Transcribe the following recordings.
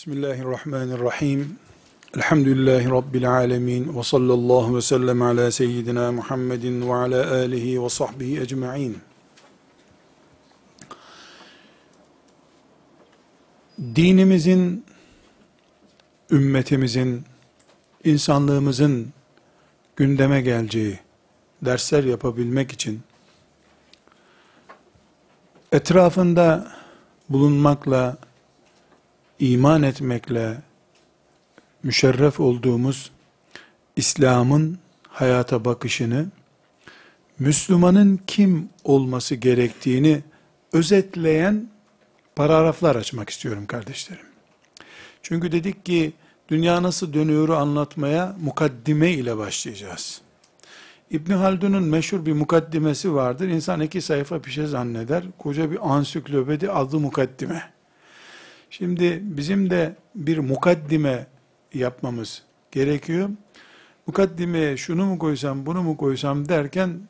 Bismillahirrahmanirrahim. Elhamdülillahi Rabbil alemin. Ve sallallahu ve sellem ala seyyidina Muhammedin ve ala alihi ve sahbihi ecma'in. Dinimizin, ümmetimizin, insanlığımızın gündeme geleceği dersler yapabilmek için etrafında bulunmakla iman etmekle müşerref olduğumuz İslam'ın hayata bakışını, Müslümanın kim olması gerektiğini özetleyen paragraflar açmak istiyorum kardeşlerim. Çünkü dedik ki dünya nasıl dönüyoru anlatmaya mukaddime ile başlayacağız. İbn Haldun'un meşhur bir mukaddimesi vardır. İnsan iki sayfa bir şey zanneder. Koca bir ansiklopedi adı mukaddime. Şimdi bizim de bir mukaddime yapmamız gerekiyor. Mukaddimeye şunu mu koysam, bunu mu koysam derken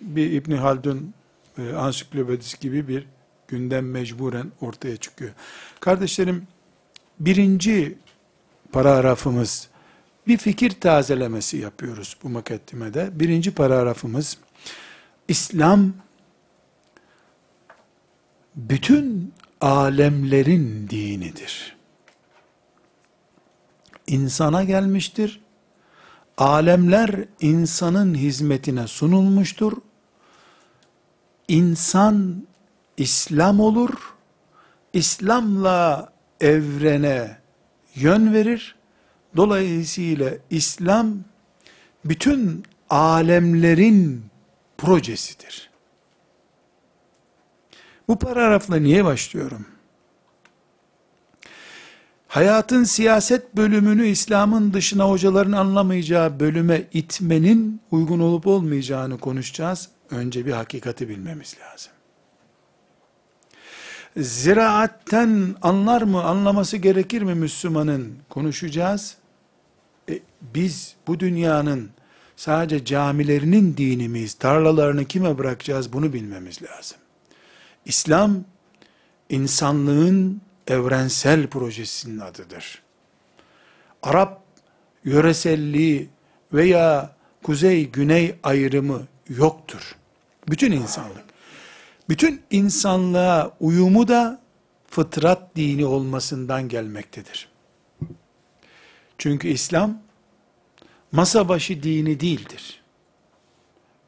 bir İbn Haldun e, ansiklopedisi gibi bir gündem mecburen ortaya çıkıyor. Kardeşlerim, birinci paragrafımız bir fikir tazelemesi yapıyoruz bu mukaddimede. Birinci paragrafımız İslam bütün alemlerin dinidir. İnsana gelmiştir. Alemler insanın hizmetine sunulmuştur. İnsan İslam olur. İslam'la evrene yön verir. Dolayısıyla İslam bütün alemlerin projesidir. Bu paragrafla niye başlıyorum? Hayatın siyaset bölümünü İslam'ın dışına hocaların anlamayacağı bölüme itmenin uygun olup olmayacağını konuşacağız. Önce bir hakikati bilmemiz lazım. Ziraatten anlar mı, anlaması gerekir mi Müslümanın konuşacağız. E, biz bu dünyanın sadece camilerinin dini miyiz, tarlalarını kime bırakacağız bunu bilmemiz lazım. İslam, insanlığın evrensel projesinin adıdır. Arap yöreselliği veya kuzey-güney ayrımı yoktur. Bütün insanlık. Bütün insanlığa uyumu da fıtrat dini olmasından gelmektedir. Çünkü İslam masa başı dini değildir.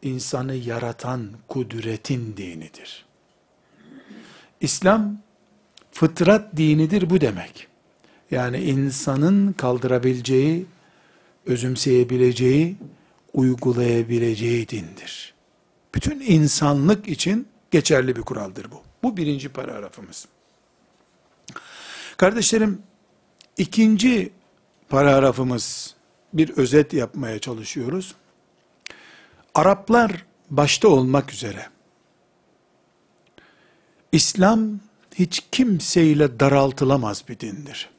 İnsanı yaratan kudretin dinidir. İslam fıtrat dinidir bu demek. Yani insanın kaldırabileceği, özümseyebileceği, uygulayabileceği dindir. Bütün insanlık için geçerli bir kuraldır bu. Bu birinci paragrafımız. Kardeşlerim, ikinci paragrafımız bir özet yapmaya çalışıyoruz. Araplar başta olmak üzere İslam hiç kimseyle daraltılamaz bir dindir.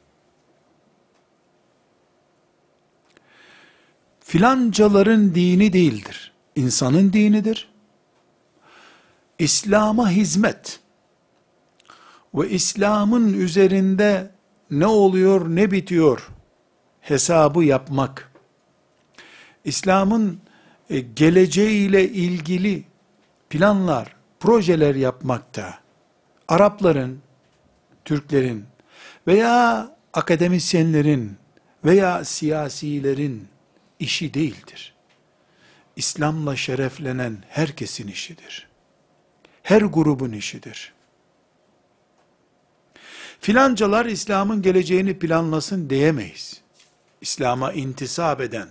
Filancaların dini değildir. İnsanın dinidir. İslam'a hizmet ve İslam'ın üzerinde ne oluyor ne bitiyor hesabı yapmak, İslam'ın e, geleceğiyle ilgili planlar, projeler yapmakta, Arapların, Türklerin veya akademisyenlerin veya siyasilerin işi değildir. İslam'la şereflenen herkesin işidir. Her grubun işidir. Filancalar İslam'ın geleceğini planlasın diyemeyiz. İslam'a intisap eden,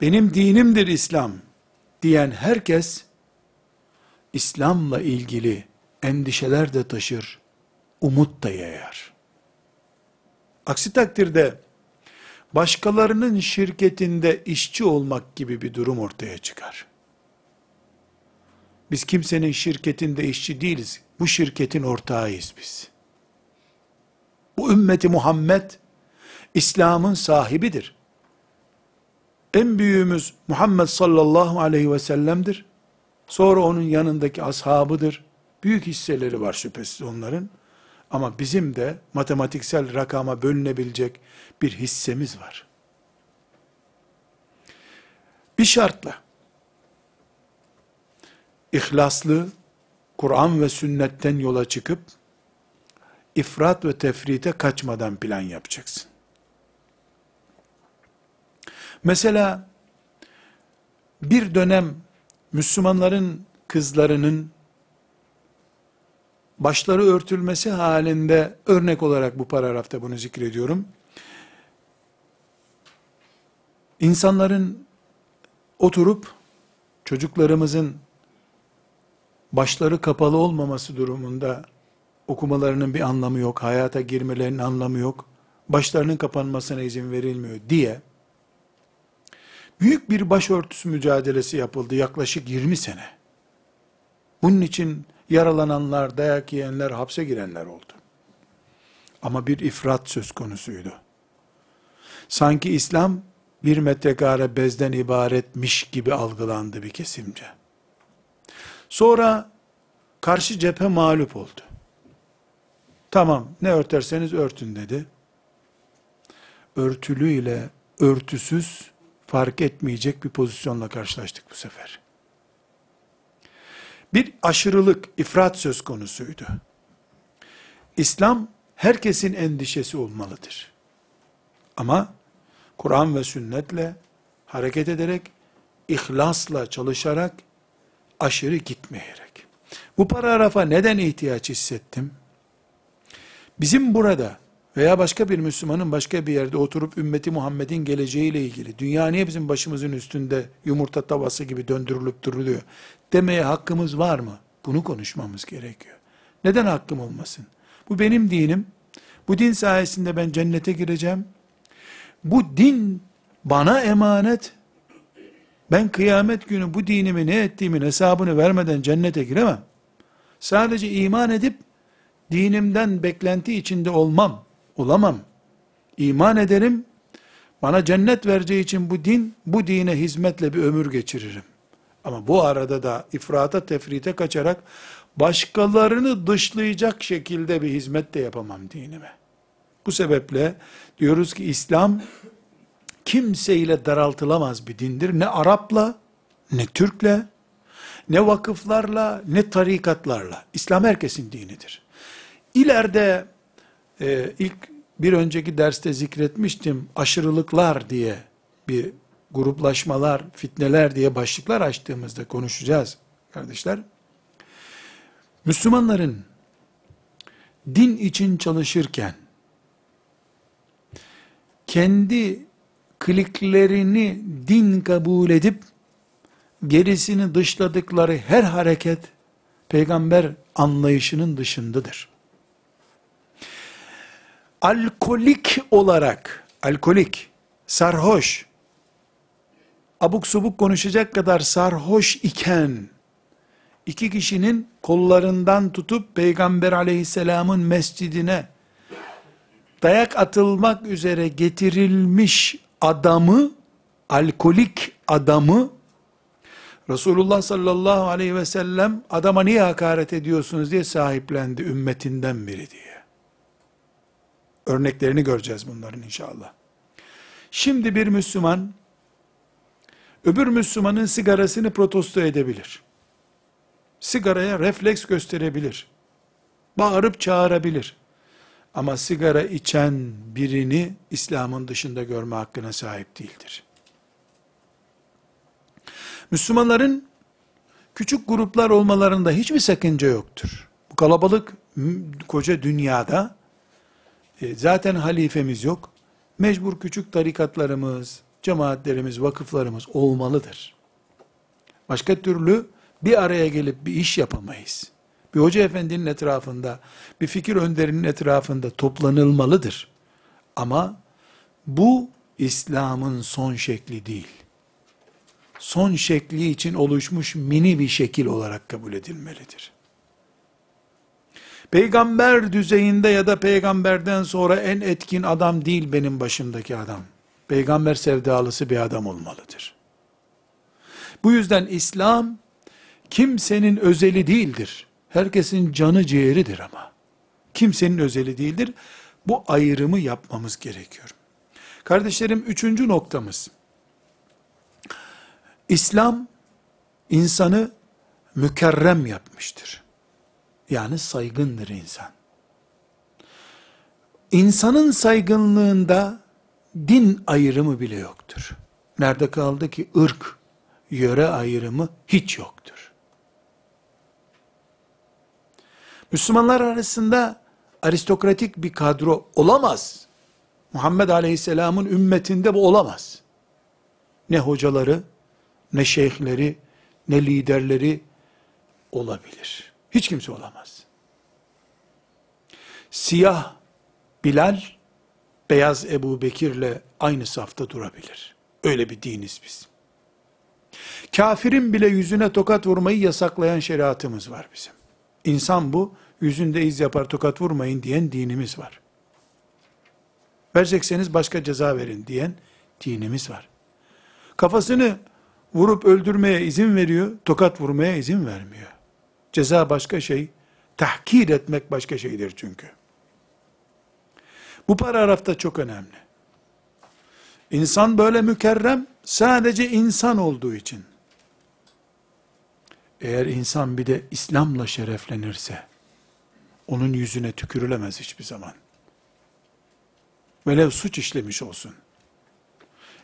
benim dinimdir İslam diyen herkes, İslam'la ilgili endişeler de taşır, umut da yayar. Aksi takdirde başkalarının şirketinde işçi olmak gibi bir durum ortaya çıkar. Biz kimsenin şirketinde işçi değiliz. Bu şirketin ortağıyız biz. Bu ümmeti Muhammed İslam'ın sahibidir. En büyüğümüz Muhammed sallallahu aleyhi ve sellem'dir. Sonra onun yanındaki ashabıdır. Büyük hisseleri var şüphesiz onların. Ama bizim de matematiksel rakama bölünebilecek bir hissemiz var. Bir şartla, ihlaslı, Kur'an ve sünnetten yola çıkıp, ifrat ve tefrite kaçmadan plan yapacaksın. Mesela, bir dönem Müslümanların kızlarının başları örtülmesi halinde örnek olarak bu paragrafta bunu zikrediyorum. İnsanların oturup çocuklarımızın başları kapalı olmaması durumunda okumalarının bir anlamı yok, hayata girmelerinin anlamı yok, başlarının kapanmasına izin verilmiyor diye büyük bir başörtüsü mücadelesi yapıldı yaklaşık 20 sene. Bunun için yaralananlar, dayak yiyenler, hapse girenler oldu. Ama bir ifrat söz konusuydu. Sanki İslam bir metrekare bezden ibaretmiş gibi algılandı bir kesimce. Sonra karşı cephe mağlup oldu. Tamam ne örterseniz örtün dedi. Örtülü ile örtüsüz fark etmeyecek bir pozisyonla karşılaştık bu sefer. Bir aşırılık, ifrat söz konusuydu. İslam herkesin endişesi olmalıdır. Ama Kur'an ve sünnetle hareket ederek, ihlasla çalışarak, aşırı gitmeyerek. Bu paragrafa neden ihtiyaç hissettim? Bizim burada veya başka bir Müslümanın başka bir yerde oturup ümmeti Muhammed'in geleceğiyle ilgili, dünya niye bizim başımızın üstünde yumurta tavası gibi döndürülüp duruluyor demeye hakkımız var mı? Bunu konuşmamız gerekiyor. Neden hakkım olmasın? Bu benim dinim. Bu din sayesinde ben cennete gireceğim. Bu din bana emanet. Ben kıyamet günü bu dinimi ne ettiğimin hesabını vermeden cennete giremem. Sadece iman edip dinimden beklenti içinde olmam, olamam. İman ederim, bana cennet vereceği için bu din, bu dine hizmetle bir ömür geçiririm. Ama bu arada da ifrata tefrite kaçarak başkalarını dışlayacak şekilde bir hizmet de yapamam dinime. Bu sebeple diyoruz ki İslam kimseyle daraltılamaz bir dindir. Ne Arapla, ne Türk'le, ne vakıflarla, ne tarikatlarla. İslam herkesin dinidir. İleride e, ilk bir önceki derste zikretmiştim aşırılıklar diye bir gruplaşmalar, fitneler diye başlıklar açtığımızda konuşacağız kardeşler. Müslümanların din için çalışırken kendi kliklerini din kabul edip gerisini dışladıkları her hareket peygamber anlayışının dışındadır. Alkolik olarak, alkolik, sarhoş, abuk subuk konuşacak kadar sarhoş iken, iki kişinin kollarından tutup Peygamber aleyhisselamın mescidine dayak atılmak üzere getirilmiş adamı, alkolik adamı, Resulullah sallallahu aleyhi ve sellem adama niye hakaret ediyorsunuz diye sahiplendi ümmetinden biri diye. Örneklerini göreceğiz bunların inşallah. Şimdi bir Müslüman öbür Müslümanın sigarasını protesto edebilir. Sigaraya refleks gösterebilir. Bağırıp çağırabilir. Ama sigara içen birini İslam'ın dışında görme hakkına sahip değildir. Müslümanların küçük gruplar olmalarında hiçbir sakınca yoktur. Bu kalabalık koca dünyada e, zaten halifemiz yok. Mecbur küçük tarikatlarımız, cemaatlerimiz, vakıflarımız olmalıdır. Başka türlü bir araya gelip bir iş yapamayız. Bir hoca efendinin etrafında, bir fikir önderinin etrafında toplanılmalıdır. Ama bu İslam'ın son şekli değil. Son şekli için oluşmuş mini bir şekil olarak kabul edilmelidir. Peygamber düzeyinde ya da peygamberden sonra en etkin adam değil benim başımdaki adam peygamber sevdalısı bir adam olmalıdır. Bu yüzden İslam kimsenin özeli değildir. Herkesin canı ciğeridir ama. kimsenin özeli değildir. Bu ayrımı yapmamız gerekiyor. Kardeşlerim üçüncü noktamız. İslam insanı mükerrem yapmıştır. Yani saygındır insan. İnsanın saygınlığında din ayrımı bile yoktur. Nerede kaldı ki ırk, yöre ayrımı hiç yoktur. Müslümanlar arasında aristokratik bir kadro olamaz. Muhammed Aleyhisselam'ın ümmetinde bu olamaz. Ne hocaları, ne şeyhleri, ne liderleri olabilir. Hiç kimse olamaz. Siyah Bilal, beyaz Ebu Bekir'le aynı safta durabilir. Öyle bir diniz biz. Kafirin bile yüzüne tokat vurmayı yasaklayan şeriatımız var bizim. İnsan bu, yüzünde iz yapar tokat vurmayın diyen dinimiz var. Verecekseniz başka ceza verin diyen dinimiz var. Kafasını vurup öldürmeye izin veriyor, tokat vurmaya izin vermiyor. Ceza başka şey, tahkir etmek başka şeydir çünkü. Bu paragrafta çok önemli. İnsan böyle mükerrem sadece insan olduğu için. Eğer insan bir de İslam'la şereflenirse, onun yüzüne tükürülemez hiçbir zaman. Velev suç işlemiş olsun.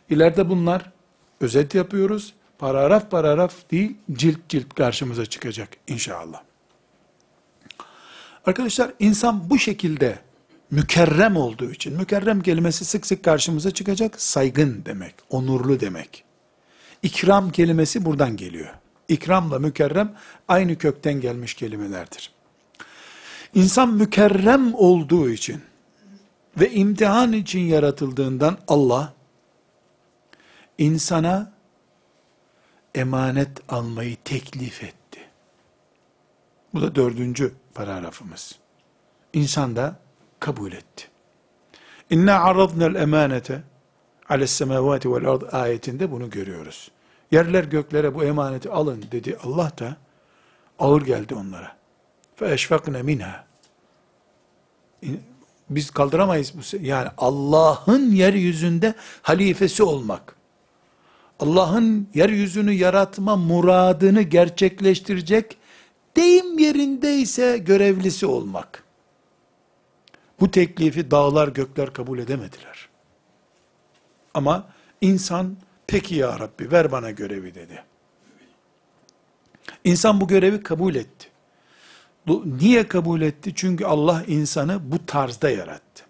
İleride bunlar, özet yapıyoruz, paragraf paragraf değil, cilt cilt karşımıza çıkacak inşallah. Arkadaşlar insan bu şekilde mükerrem olduğu için, mükerrem kelimesi sık sık karşımıza çıkacak, saygın demek, onurlu demek. İkram kelimesi buradan geliyor. İkramla mükerrem aynı kökten gelmiş kelimelerdir. İnsan mükerrem olduğu için ve imtihan için yaratıldığından Allah insana emanet almayı teklif etti. Bu da dördüncü paragrafımız. İnsan da kabul etti. İnna aradna'l emanete ales semavati vel ard ayetinde bunu görüyoruz. Yerler göklere bu emaneti alın dedi Allah da ağır geldi onlara. Fe eşfakne minha. Biz kaldıramayız bu yani Allah'ın yeryüzünde halifesi olmak. Allah'ın yeryüzünü yaratma muradını gerçekleştirecek deyim yerindeyse görevlisi olmak. Bu teklifi dağlar gökler kabul edemediler. Ama insan peki ya Rabbi ver bana görevi dedi. İnsan bu görevi kabul etti. Niye kabul etti? Çünkü Allah insanı bu tarzda yarattı.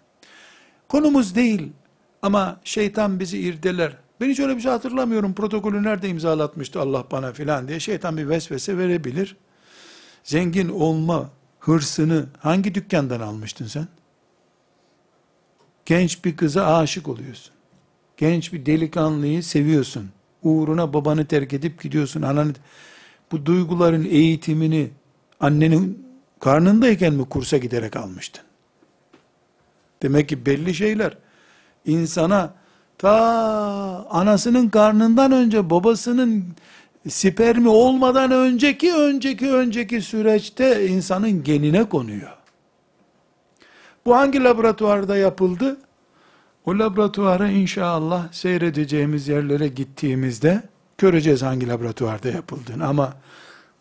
Konumuz değil ama şeytan bizi irdeler. Ben hiç öyle bir şey hatırlamıyorum. Protokolü nerede imzalatmıştı Allah bana filan diye şeytan bir vesvese verebilir. Zengin olma hırsını hangi dükkandan almıştın sen? Genç bir kıza aşık oluyorsun. Genç bir delikanlıyı seviyorsun. Uğruna babanı terk edip gidiyorsun. Ananı, bu duyguların eğitimini annenin karnındayken mi kursa giderek almıştın? Demek ki belli şeyler insana ta anasının karnından önce babasının spermi olmadan önceki önceki önceki süreçte insanın genine konuyor. Bu hangi laboratuvarda yapıldı? O laboratuvara inşallah seyredeceğimiz yerlere gittiğimizde göreceğiz hangi laboratuvarda yapıldığını. Ama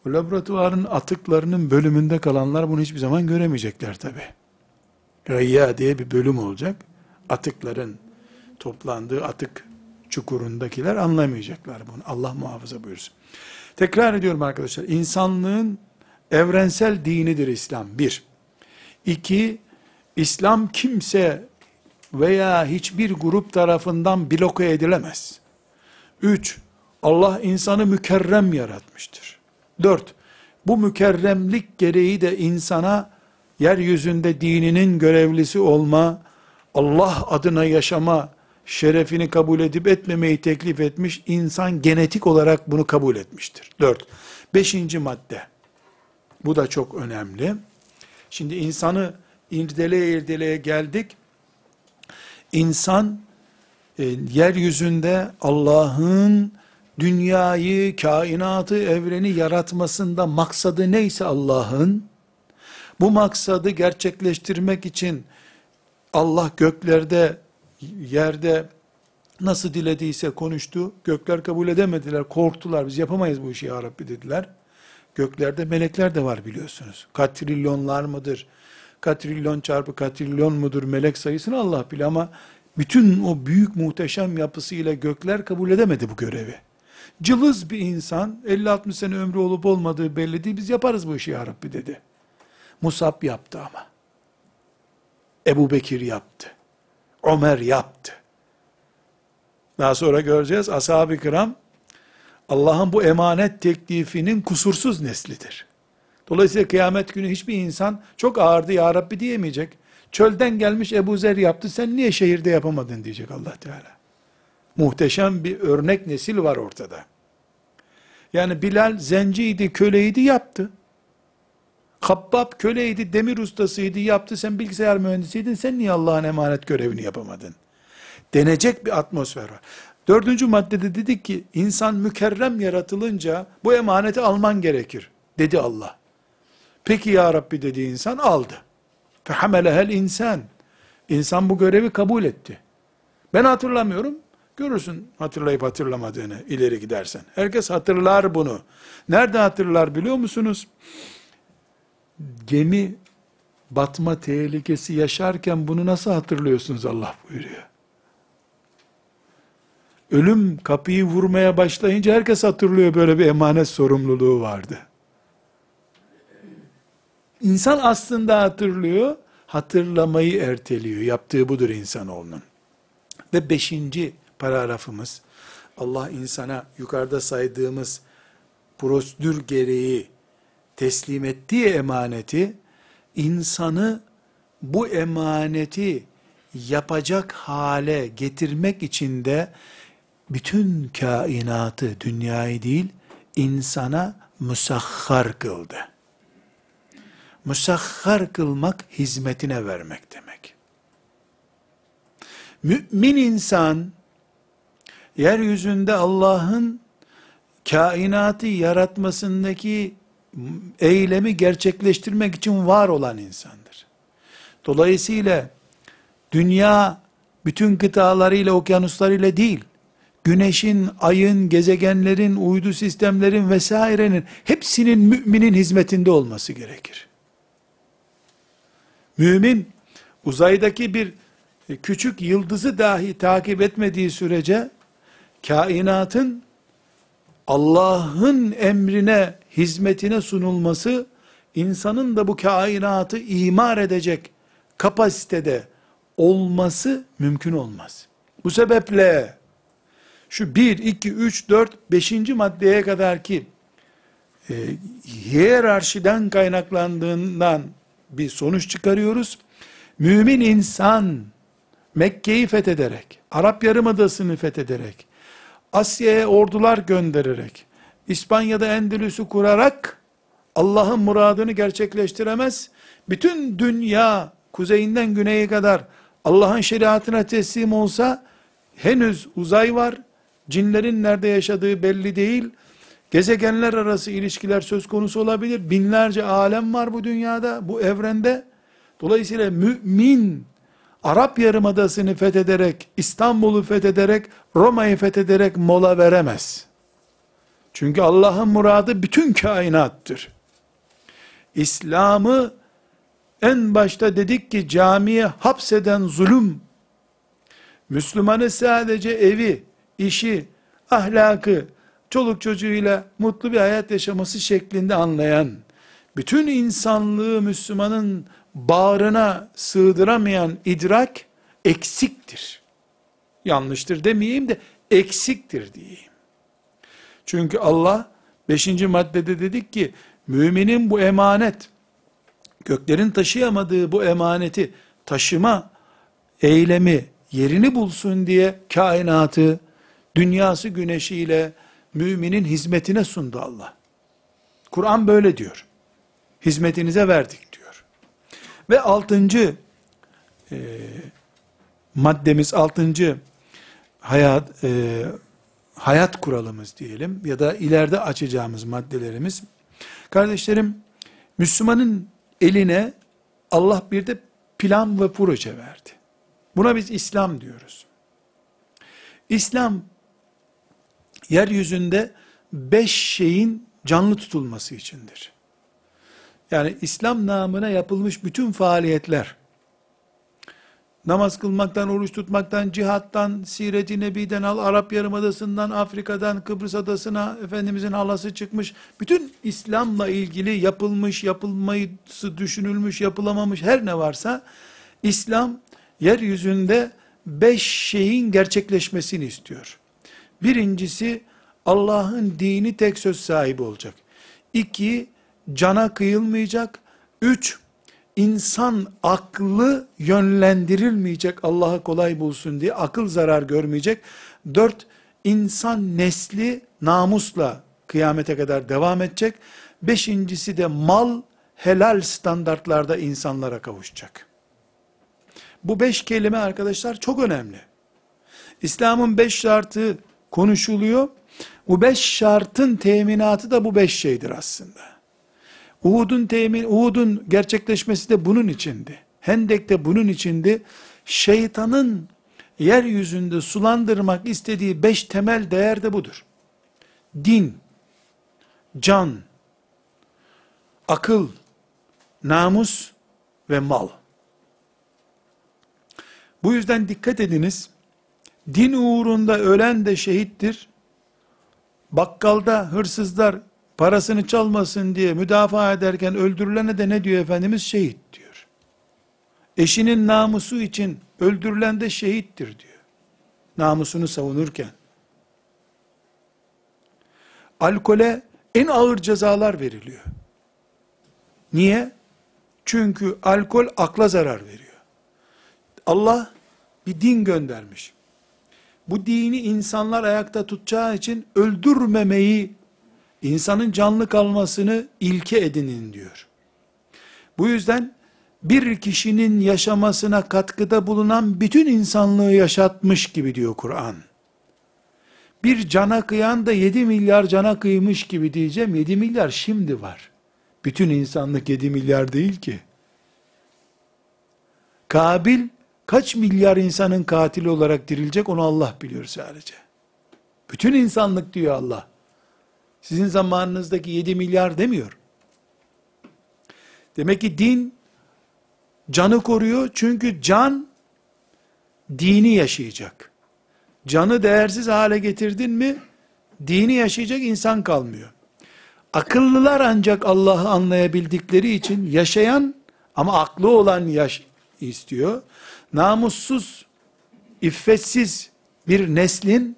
o laboratuvarın atıklarının bölümünde kalanlar bunu hiçbir zaman göremeyecekler tabi. Gayya diye bir bölüm olacak. Atıkların toplandığı atık çukurundakiler anlamayacaklar bunu. Allah muhafaza buyursun. Tekrar ediyorum arkadaşlar. İnsanlığın evrensel dinidir İslam. Bir. İki, İslam kimse veya hiçbir grup tarafından bloke edilemez. Üç, Allah insanı mükerrem yaratmıştır. Dört, bu mükerremlik gereği de insana yeryüzünde dininin görevlisi olma, Allah adına yaşama şerefini kabul edip etmemeyi teklif etmiş, insan genetik olarak bunu kabul etmiştir. Dört. Beşinci madde. Bu da çok önemli. Şimdi insanı irdeleye irdeleye geldik. İnsan e, yeryüzünde Allah'ın dünyayı, kainatı, evreni yaratmasında maksadı neyse Allah'ın, Bu maksadı gerçekleştirmek için Allah göklerde, yerde nasıl dilediyse konuştu. Gökler kabul edemediler, korktular. Biz yapamayız bu işi ya Rabbi dediler. Göklerde melekler de var biliyorsunuz. Katrilyonlar mıdır? Katrilyon çarpı katrilyon mudur melek sayısını Allah bilir ama bütün o büyük muhteşem yapısıyla gökler kabul edemedi bu görevi. Cılız bir insan 50-60 sene ömrü olup olmadığı belli değil biz yaparız bu işi ya Rabbi dedi. Musab yaptı ama. Ebu Bekir yaptı. Ömer yaptı. Daha sonra göreceğiz ashab-ı kiram Allah'ın bu emanet teklifinin kusursuz neslidir. Dolayısıyla kıyamet günü hiçbir insan çok ağırdı ya Rabbi diyemeyecek. Çölden gelmiş Ebu Zer yaptı sen niye şehirde yapamadın diyecek allah Teala. Muhteşem bir örnek nesil var ortada. Yani Bilal zenciydi, köleydi yaptı. Habbab köleydi, demir ustasıydı yaptı. Sen bilgisayar mühendisiydin sen niye Allah'ın emanet görevini yapamadın? Denecek bir atmosfer var. Dördüncü maddede dedik ki insan mükerrem yaratılınca bu emaneti alman gerekir dedi Allah. Peki ya Rabbi dedi insan aldı. Fehamelehel insan. İnsan bu görevi kabul etti. Ben hatırlamıyorum. Görürsün hatırlayıp hatırlamadığını ileri gidersen. Herkes hatırlar bunu. Nerede hatırlar biliyor musunuz? Gemi batma tehlikesi yaşarken bunu nasıl hatırlıyorsunuz Allah buyuruyor. Ölüm kapıyı vurmaya başlayınca herkes hatırlıyor böyle bir emanet sorumluluğu vardı. İnsan aslında hatırlıyor, hatırlamayı erteliyor. Yaptığı budur insanoğlunun. Ve beşinci paragrafımız, Allah insana yukarıda saydığımız prosedür gereği teslim ettiği emaneti, insanı bu emaneti yapacak hale getirmek için de bütün kainatı, dünyayı değil, insana musahhar kıldı. Musahhar kılmak, hizmetine vermek demek. Mümin insan, yeryüzünde Allah'ın kainatı yaratmasındaki eylemi gerçekleştirmek için var olan insandır. Dolayısıyla dünya bütün kıtalarıyla, okyanuslarıyla değil, güneşin, ayın, gezegenlerin, uydu sistemlerin vesairenin hepsinin müminin hizmetinde olması gerekir. Mümin uzaydaki bir küçük yıldızı dahi takip etmediği sürece kainatın Allah'ın emrine, hizmetine sunulması insanın da bu kainatı imar edecek kapasitede olması mümkün olmaz. Bu sebeple şu 1, 2, 3, 4, 5. maddeye kadar ki e, hiyerarşiden kaynaklandığından bir sonuç çıkarıyoruz. Mümin insan Mekke'yi fethederek, Arap Yarımadası'nı fethederek, Asya'ya ordular göndererek, İspanya'da Endülüs'ü kurarak Allah'ın muradını gerçekleştiremez. Bütün dünya kuzeyinden güneye kadar Allah'ın şeriatına teslim olsa henüz uzay var, cinlerin nerede yaşadığı belli değil, gezegenler arası ilişkiler söz konusu olabilir, binlerce alem var bu dünyada, bu evrende. Dolayısıyla mümin, Arap Yarımadası'nı fethederek, İstanbul'u fethederek, Roma'yı fethederek mola veremez. Çünkü Allah'ın muradı bütün kainattır. İslam'ı en başta dedik ki camiye hapseden zulüm, Müslümanı sadece evi, işi, ahlakı, çoluk çocuğuyla mutlu bir hayat yaşaması şeklinde anlayan, bütün insanlığı Müslümanın bağrına sığdıramayan idrak eksiktir. Yanlıştır demeyeyim de eksiktir diyeyim. Çünkü Allah 5. maddede dedik ki müminin bu emanet göklerin taşıyamadığı bu emaneti taşıma eylemi yerini bulsun diye kainatı dünyası güneşiyle müminin hizmetine sundu Allah. Kur'an böyle diyor. Hizmetinize verdik diyor. Ve altıncı e, maddemiz, altıncı hayat e, hayat kuralımız diyelim ya da ileride açacağımız maddelerimiz. Kardeşlerim, Müslümanın eline Allah bir de plan ve proje verdi. Buna biz İslam diyoruz. İslam yeryüzünde beş şeyin canlı tutulması içindir. Yani İslam namına yapılmış bütün faaliyetler, namaz kılmaktan, oruç tutmaktan, cihattan, siret-i nebiden al, Arap Yarımadası'ndan, Afrika'dan, Kıbrıs Adası'na, Efendimizin halası çıkmış, bütün İslam'la ilgili yapılmış, yapılması düşünülmüş, yapılamamış her ne varsa, İslam, yeryüzünde beş şeyin gerçekleşmesini istiyor. Birincisi, Allah'ın dini tek söz sahibi olacak. İki, cana kıyılmayacak. Üç, insan aklı yönlendirilmeyecek Allah'a kolay bulsun diye akıl zarar görmeyecek. Dört, insan nesli namusla kıyamete kadar devam edecek. Beşincisi de mal helal standartlarda insanlara kavuşacak. Bu beş kelime arkadaşlar çok önemli. İslam'ın beş şartı konuşuluyor. Bu beş şartın teminatı da bu beş şeydir aslında. Uhud'un temin, Uhud'un gerçekleşmesi de bunun içindi. Hendek de bunun içindi. Şeytanın yeryüzünde sulandırmak istediği beş temel değer de budur. Din, can, akıl, namus ve mal. Bu yüzden dikkat ediniz. Din uğrunda ölen de şehittir. Bakkalda hırsızlar parasını çalmasın diye müdafaa ederken öldürülene de ne diyor Efendimiz? Şehit diyor. Eşinin namusu için öldürülen de şehittir diyor. Namusunu savunurken. Alkole en ağır cezalar veriliyor. Niye? Çünkü alkol akla zarar veriyor. Allah bir din göndermiş. Bu dini insanlar ayakta tutacağı için öldürmemeyi insanın canlı kalmasını ilke edinin diyor. Bu yüzden bir kişinin yaşamasına katkıda bulunan bütün insanlığı yaşatmış gibi diyor Kur'an. Bir cana kıyan da 7 milyar cana kıymış gibi diyeceğim. 7 milyar şimdi var. Bütün insanlık 7 milyar değil ki. Kabil kaç milyar insanın katili olarak dirilecek onu Allah biliyor sadece. Bütün insanlık diyor Allah. Sizin zamanınızdaki 7 milyar demiyor. Demek ki din canı koruyor çünkü can dini yaşayacak. Canı değersiz hale getirdin mi dini yaşayacak insan kalmıyor. Akıllılar ancak Allah'ı anlayabildikleri için yaşayan ama aklı olan yaş istiyor. Namussuz, iffetsiz bir neslin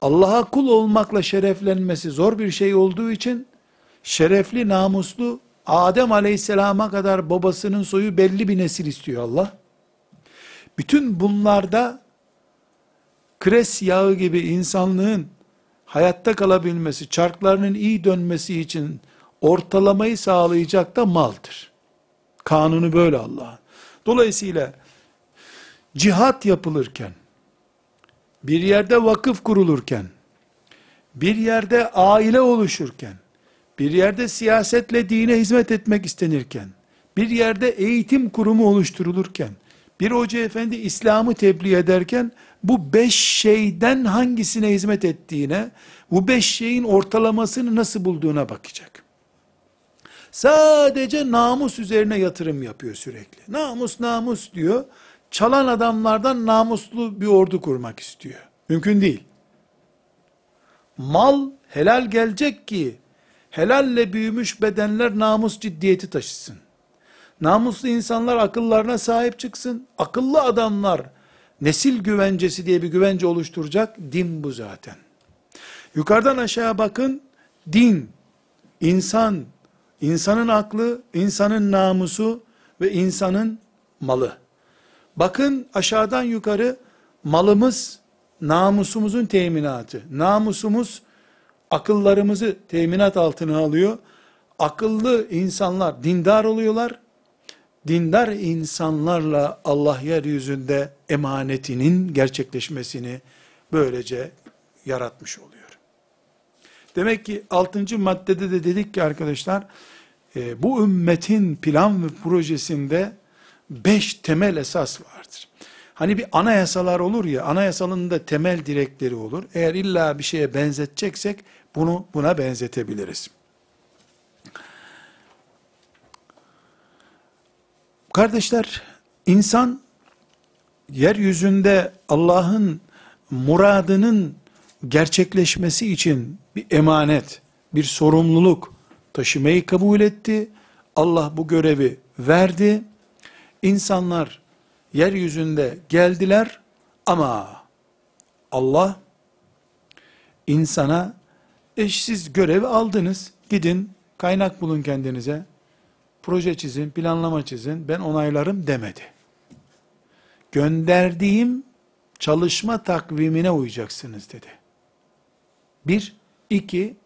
Allah'a kul olmakla şereflenmesi zor bir şey olduğu için şerefli, namuslu Adem aleyhisselama kadar babasının soyu belli bir nesil istiyor Allah. Bütün bunlarda kres yağı gibi insanlığın hayatta kalabilmesi, çarklarının iyi dönmesi için ortalamayı sağlayacak da maldır. Kanunu böyle Allah'ın. Dolayısıyla cihat yapılırken, bir yerde vakıf kurulurken, bir yerde aile oluşurken, bir yerde siyasetle dine hizmet etmek istenirken, bir yerde eğitim kurumu oluşturulurken, bir hoca efendi İslam'ı tebliğ ederken, bu beş şeyden hangisine hizmet ettiğine, bu beş şeyin ortalamasını nasıl bulduğuna bakacak. Sadece namus üzerine yatırım yapıyor sürekli. Namus namus diyor çalan adamlardan namuslu bir ordu kurmak istiyor. Mümkün değil. Mal helal gelecek ki helalle büyümüş bedenler namus ciddiyeti taşısın. Namuslu insanlar akıllarına sahip çıksın. Akıllı adamlar nesil güvencesi diye bir güvence oluşturacak. Din bu zaten. Yukarıdan aşağı bakın. Din, insan, insanın aklı, insanın namusu ve insanın malı. Bakın aşağıdan yukarı malımız namusumuzun teminatı. Namusumuz akıllarımızı teminat altına alıyor. Akıllı insanlar dindar oluyorlar. Dindar insanlarla Allah yeryüzünde emanetinin gerçekleşmesini böylece yaratmış oluyor. Demek ki altıncı maddede de dedik ki arkadaşlar, e, bu ümmetin plan ve projesinde beş temel esas vardır. Hani bir anayasalar olur ya, anayasalın da temel direkleri olur. Eğer illa bir şeye benzeteceksek, bunu buna benzetebiliriz. Kardeşler, insan yeryüzünde Allah'ın muradının gerçekleşmesi için bir emanet, bir sorumluluk taşımayı kabul etti. Allah bu görevi verdi. İnsanlar yeryüzünde geldiler ama Allah insana eşsiz görev aldınız. Gidin kaynak bulun kendinize. Proje çizin, planlama çizin. Ben onaylarım demedi. Gönderdiğim çalışma takvimine uyacaksınız dedi. Bir, iki,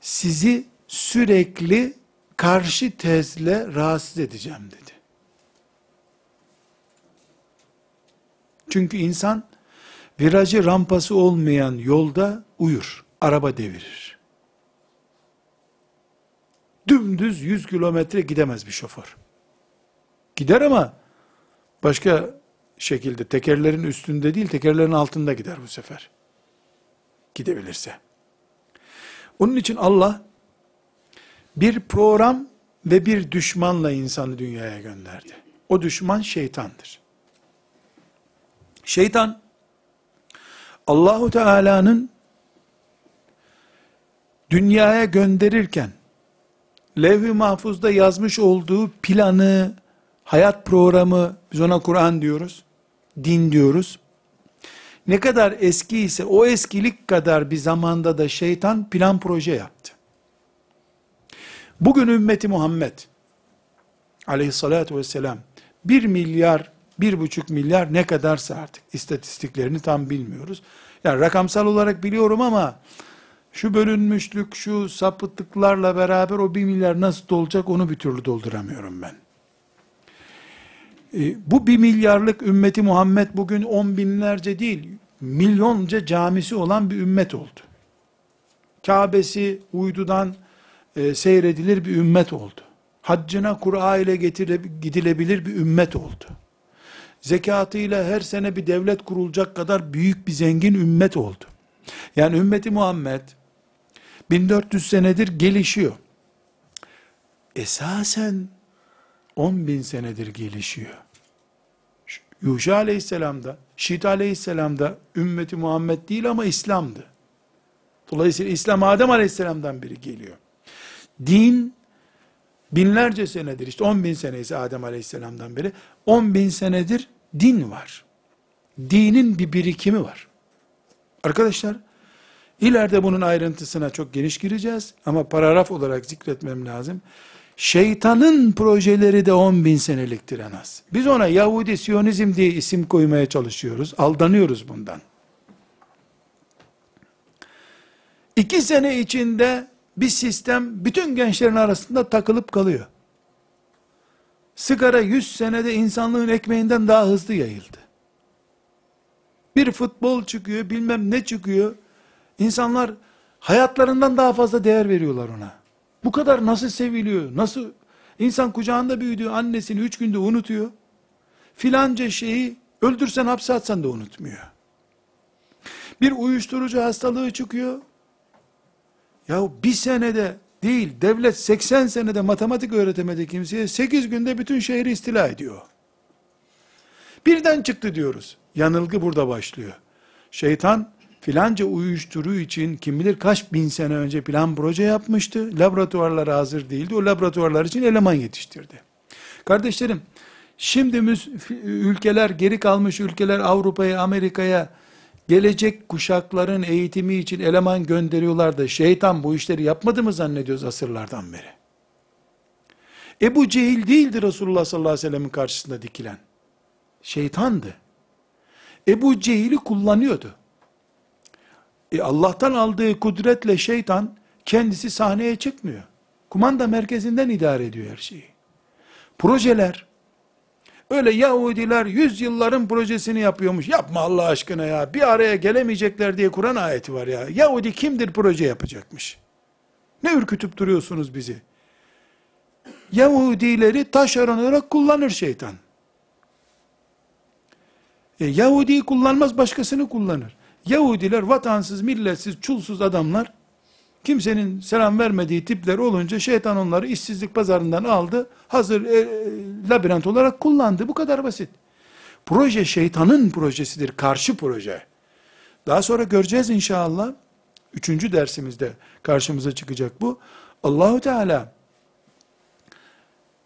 sizi sürekli karşı tezle rahatsız edeceğim dedi. Çünkü insan virajı rampası olmayan yolda uyur, araba devirir. Dümdüz 100 kilometre gidemez bir şoför. Gider ama başka şekilde tekerlerin üstünde değil tekerlerin altında gider bu sefer. Gidebilirse. Onun için Allah bir program ve bir düşmanla insanı dünyaya gönderdi. O düşman şeytandır. Şeytan Allahu Teala'nın dünyaya gönderirken levh-i mahfuzda yazmış olduğu planı, hayat programı, biz ona Kur'an diyoruz, din diyoruz. Ne kadar eski ise o eskilik kadar bir zamanda da şeytan plan proje yaptı. Bugün ümmeti Muhammed aleyhissalatü vesselam 1 milyar, 1,5 milyar ne kadarsa artık istatistiklerini tam bilmiyoruz. Yani rakamsal olarak biliyorum ama şu bölünmüşlük, şu sapıtlıklarla beraber o 1 milyar nasıl dolacak onu bir türlü dolduramıyorum ben. E, bu 1 milyarlık ümmeti Muhammed bugün on binlerce değil, milyonca camisi olan bir ümmet oldu. Kabe'si uydudan e, seyredilir bir ümmet oldu. Haccına Kur'a ile getire, gidilebilir bir ümmet oldu. Zekatıyla her sene bir devlet kurulacak kadar büyük bir zengin ümmet oldu. Yani ümmeti Muhammed 1400 senedir gelişiyor. Esasen 10 bin senedir gelişiyor. Yuşa aleyhisselamda, Şit aleyhisselamda ümmeti Muhammed değil ama İslam'dı. Dolayısıyla İslam Adem aleyhisselamdan biri geliyor. Din binlerce senedir, işte 10 bin sene ise Adem aleyhisselamdan beri, 10 bin senedir din var. Dinin bir birikimi var. Arkadaşlar, ileride bunun ayrıntısına çok geniş gireceğiz ama paragraf olarak zikretmem lazım. Şeytanın projeleri de 10 bin seneliktir en az. Biz ona Yahudi Siyonizm diye isim koymaya çalışıyoruz. Aldanıyoruz bundan. İki sene içinde bir sistem bütün gençlerin arasında takılıp kalıyor. Sigara 100 senede insanlığın ekmeğinden daha hızlı yayıldı. Bir futbol çıkıyor, bilmem ne çıkıyor. İnsanlar hayatlarından daha fazla değer veriyorlar ona. Bu kadar nasıl seviliyor? Nasıl? insan kucağında büyüdüğü annesini üç günde unutuyor. Filanca şeyi öldürsen hapse atsan da unutmuyor. Bir uyuşturucu hastalığı çıkıyor. Ya bir senede değil, devlet 80 senede matematik öğretemedi kimseye, 8 günde bütün şehri istila ediyor. Birden çıktı diyoruz. Yanılgı burada başlıyor. Şeytan filanca uyuşturucu için kim bilir kaç bin sene önce plan proje yapmıştı. Laboratuvarları hazır değildi. O laboratuvarlar için eleman yetiştirdi. Kardeşlerim, şimdi ülkeler, geri kalmış ülkeler Avrupa'ya, Amerika'ya gelecek kuşakların eğitimi için eleman gönderiyorlar da şeytan bu işleri yapmadı mı zannediyoruz asırlardan beri? Ebu Cehil değildi Resulullah sallallahu aleyhi ve sellemin karşısında dikilen. Şeytandı. Ebu Cehil'i kullanıyordu. E Allah'tan aldığı kudretle şeytan kendisi sahneye çıkmıyor. Kumanda merkezinden idare ediyor her şeyi. Projeler, öyle Yahudiler yüzyılların projesini yapıyormuş. Yapma Allah aşkına ya. Bir araya gelemeyecekler diye Kur'an ayeti var ya. Yahudi kimdir proje yapacakmış? Ne ürkütüp duruyorsunuz bizi? Yahudileri taşeron olarak kullanır şeytan. E, Yahudi kullanmaz başkasını kullanır. Yahudiler vatansız, milletsiz, çulsuz adamlar kimsenin selam vermediği tipler olunca şeytan onları işsizlik pazarından aldı. Hazır e, labirent olarak kullandı. Bu kadar basit. Proje şeytanın projesidir. Karşı proje. Daha sonra göreceğiz inşallah. Üçüncü dersimizde karşımıza çıkacak bu. Allahu Teala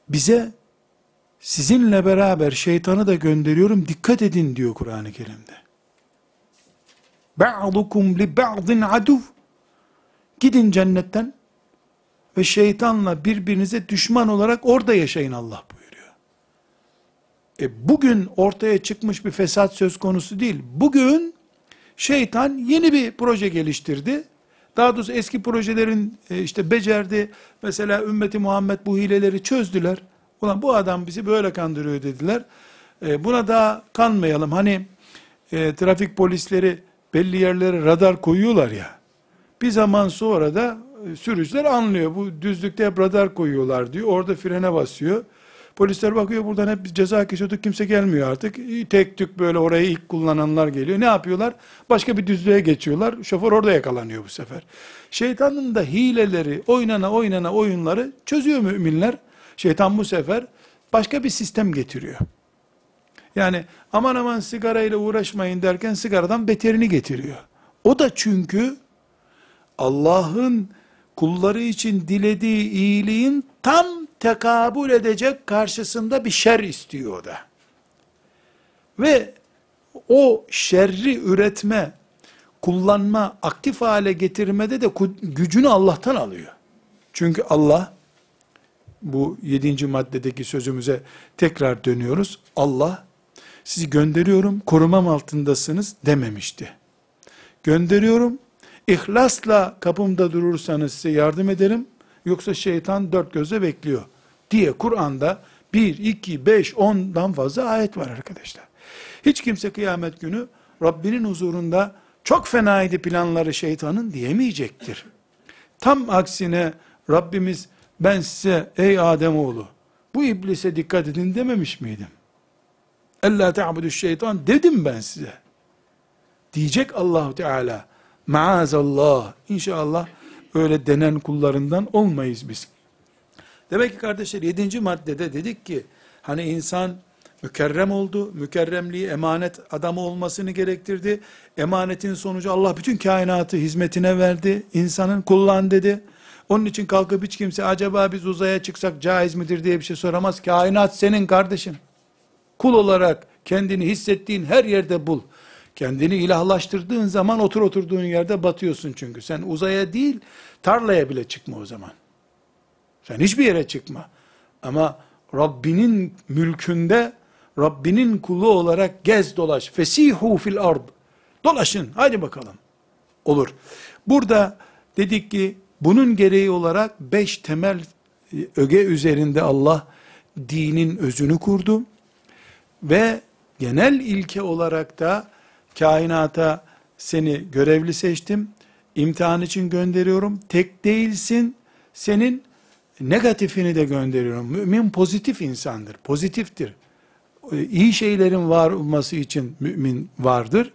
bize sizinle beraber şeytanı da gönderiyorum dikkat edin diyor Kur'an-ı Kerim'de. Ba'dukum li ba'din aduv. Gidin cennetten ve şeytanla birbirinize düşman olarak orada yaşayın Allah buyuruyor. E bugün ortaya çıkmış bir fesat söz konusu değil. Bugün şeytan yeni bir proje geliştirdi. Daha doğrusu eski projelerin e, işte becerdi. Mesela ümmeti Muhammed bu hileleri çözdüler. Ulan bu adam bizi böyle kandırıyor dediler. E, buna daha kanmayalım. Hani e, trafik polisleri belli yerlere radar koyuyorlar ya. Bir zaman sonra da e, sürücüler anlıyor. Bu düzlükte hep radar koyuyorlar diyor. Orada frene basıyor. Polisler bakıyor buradan hep ceza kesiyorduk kimse gelmiyor artık. Tek tük böyle orayı ilk kullananlar geliyor. Ne yapıyorlar? Başka bir düzlüğe geçiyorlar. Şoför orada yakalanıyor bu sefer. Şeytanın da hileleri, oynana oynana oyunları çözüyor müminler. Şeytan bu sefer başka bir sistem getiriyor. Yani aman aman sigarayla uğraşmayın derken sigaradan beterini getiriyor. O da çünkü Allah'ın kulları için dilediği iyiliğin tam tekabül edecek karşısında bir şer istiyor da. Ve o şerri üretme, kullanma, aktif hale getirmede de gücünü Allah'tan alıyor. Çünkü Allah, bu yedinci maddedeki sözümüze tekrar dönüyoruz. Allah, sizi gönderiyorum, korumam altındasınız dememişti. Gönderiyorum, ihlasla kapımda durursanız size yardım ederim, yoksa şeytan dört gözle bekliyor diye Kur'an'da 1, 2, 5, 10'dan fazla ayet var arkadaşlar. Hiç kimse kıyamet günü Rabbinin huzurunda çok fenaydı planları şeytanın diyemeyecektir. Tam aksine Rabbimiz ben size ey Ademoğlu bu iblise dikkat edin dememiş miydim? Ella ta'budu şeytan dedim ben size. Diyecek Allahu Teala. Maazallah. İnşallah öyle denen kullarından olmayız biz. Demek ki kardeşler yedinci maddede dedik ki hani insan mükerrem oldu. Mükerremliği emanet adamı olmasını gerektirdi. Emanetin sonucu Allah bütün kainatı hizmetine verdi. İnsanın kullan dedi. Onun için kalkıp hiç kimse acaba biz uzaya çıksak caiz midir diye bir şey soramaz. Kainat senin kardeşim. Kul olarak kendini hissettiğin her yerde bul. Kendini ilahlaştırdığın zaman otur oturduğun yerde batıyorsun çünkü. Sen uzaya değil tarlaya bile çıkma o zaman. Sen hiçbir yere çıkma. Ama Rabbinin mülkünde Rabbinin kulu olarak gez dolaş. Fesihu fil ard. Dolaşın. Hadi bakalım. Olur. Burada dedik ki bunun gereği olarak beş temel e, öge üzerinde Allah dinin özünü kurdu. Ve genel ilke olarak da kainata seni görevli seçtim. İmtihan için gönderiyorum. Tek değilsin. Senin negatifini de gönderiyorum. Mümin pozitif insandır. Pozitiftir. İyi şeylerin var olması için mümin vardır.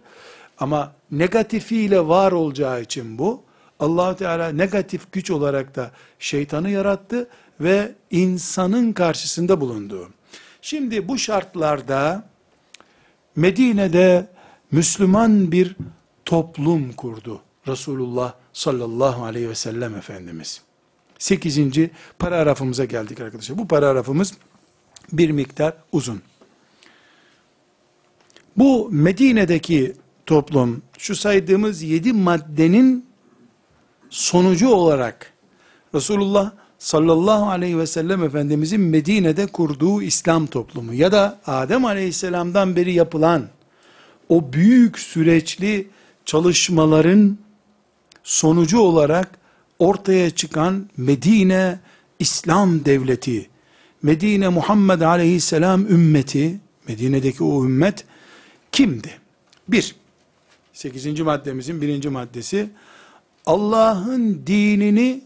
Ama negatifiyle var olacağı için bu allah Teala negatif güç olarak da şeytanı yarattı ve insanın karşısında bulundu. Şimdi bu şartlarda Medine'de Müslüman bir toplum kurdu. Resulullah sallallahu aleyhi ve sellem Efendimiz. 8. paragrafımıza geldik arkadaşlar. Bu paragrafımız bir miktar uzun. Bu Medine'deki toplum şu saydığımız yedi maddenin sonucu olarak Resulullah sallallahu aleyhi ve sellem Efendimizin Medine'de kurduğu İslam toplumu ya da Adem aleyhisselamdan beri yapılan o büyük süreçli çalışmaların sonucu olarak ortaya çıkan Medine İslam devleti, Medine Muhammed aleyhisselam ümmeti, Medine'deki o ümmet kimdi? Bir, sekizinci maddemizin birinci maddesi, Allah'ın dinini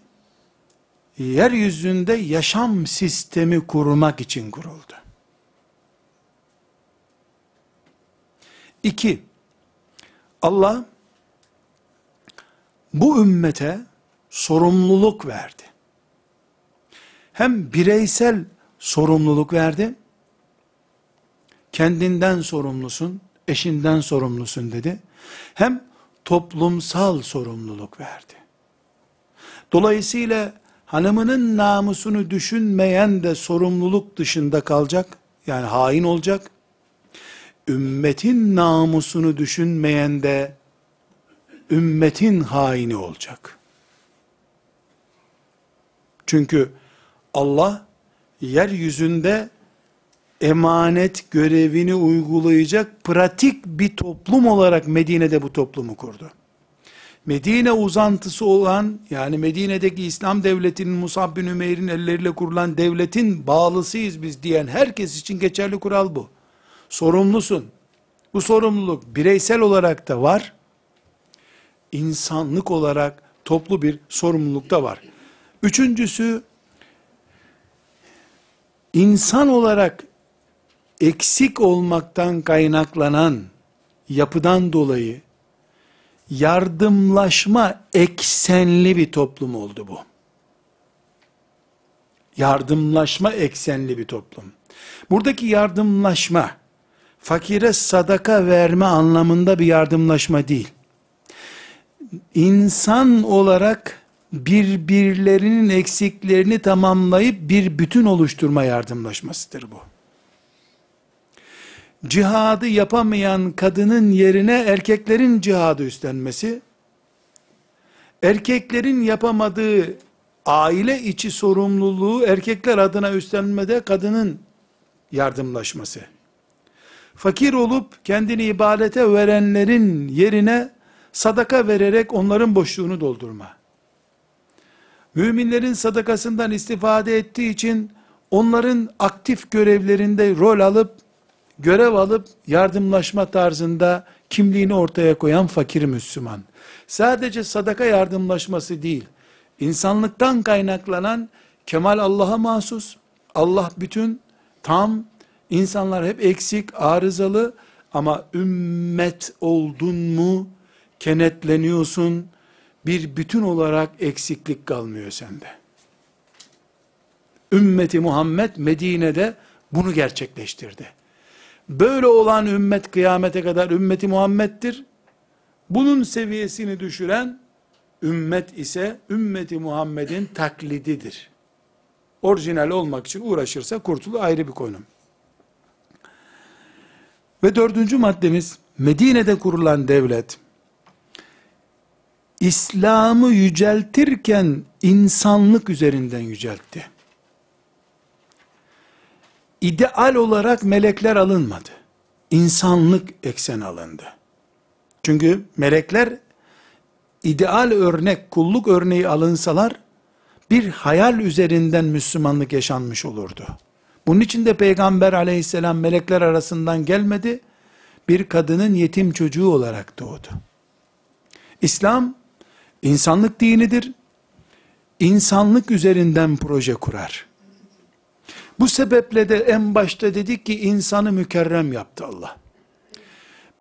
yeryüzünde yaşam sistemi kurmak için kuruldu. İki, Allah bu ümmete sorumluluk verdi. Hem bireysel sorumluluk verdi, kendinden sorumlusun, eşinden sorumlusun dedi. Hem toplumsal sorumluluk verdi. Dolayısıyla hanımının namusunu düşünmeyen de sorumluluk dışında kalacak. Yani hain olacak. Ümmetin namusunu düşünmeyen de ümmetin haini olacak. Çünkü Allah yeryüzünde emanet görevini uygulayacak pratik bir toplum olarak Medine'de bu toplumu kurdu. Medine uzantısı olan yani Medine'deki İslam devletinin Musab bin Ümeyr'in elleriyle kurulan devletin bağlısıyız biz diyen herkes için geçerli kural bu. Sorumlusun. Bu sorumluluk bireysel olarak da var. insanlık olarak toplu bir sorumluluk da var. Üçüncüsü insan olarak eksik olmaktan kaynaklanan yapıdan dolayı yardımlaşma eksenli bir toplum oldu bu. Yardımlaşma eksenli bir toplum. Buradaki yardımlaşma, fakire sadaka verme anlamında bir yardımlaşma değil. İnsan olarak birbirlerinin eksiklerini tamamlayıp bir bütün oluşturma yardımlaşmasıdır bu cihadı yapamayan kadının yerine erkeklerin cihadı üstlenmesi, erkeklerin yapamadığı aile içi sorumluluğu erkekler adına üstlenmede kadının yardımlaşması. Fakir olup kendini ibadete verenlerin yerine sadaka vererek onların boşluğunu doldurma. Müminlerin sadakasından istifade ettiği için onların aktif görevlerinde rol alıp görev alıp yardımlaşma tarzında kimliğini ortaya koyan fakir Müslüman. Sadece sadaka yardımlaşması değil, insanlıktan kaynaklanan kemal Allah'a mahsus, Allah bütün, tam, insanlar hep eksik, arızalı ama ümmet oldun mu, kenetleniyorsun, bir bütün olarak eksiklik kalmıyor sende. Ümmeti Muhammed Medine'de bunu gerçekleştirdi. Böyle olan ümmet kıyamete kadar ümmeti Muhammed'dir. Bunun seviyesini düşüren ümmet ise ümmeti Muhammed'in taklididir. Orijinal olmak için uğraşırsa kurtulu ayrı bir konu. Ve dördüncü maddemiz Medine'de kurulan devlet İslam'ı yüceltirken insanlık üzerinden yüceltti ideal olarak melekler alınmadı. İnsanlık eksen alındı. Çünkü melekler ideal örnek, kulluk örneği alınsalar bir hayal üzerinden Müslümanlık yaşanmış olurdu. Bunun için de Peygamber aleyhisselam melekler arasından gelmedi, bir kadının yetim çocuğu olarak doğdu. İslam, insanlık dinidir, insanlık üzerinden proje kurar. Bu sebeple de en başta dedik ki insanı mükerrem yaptı Allah.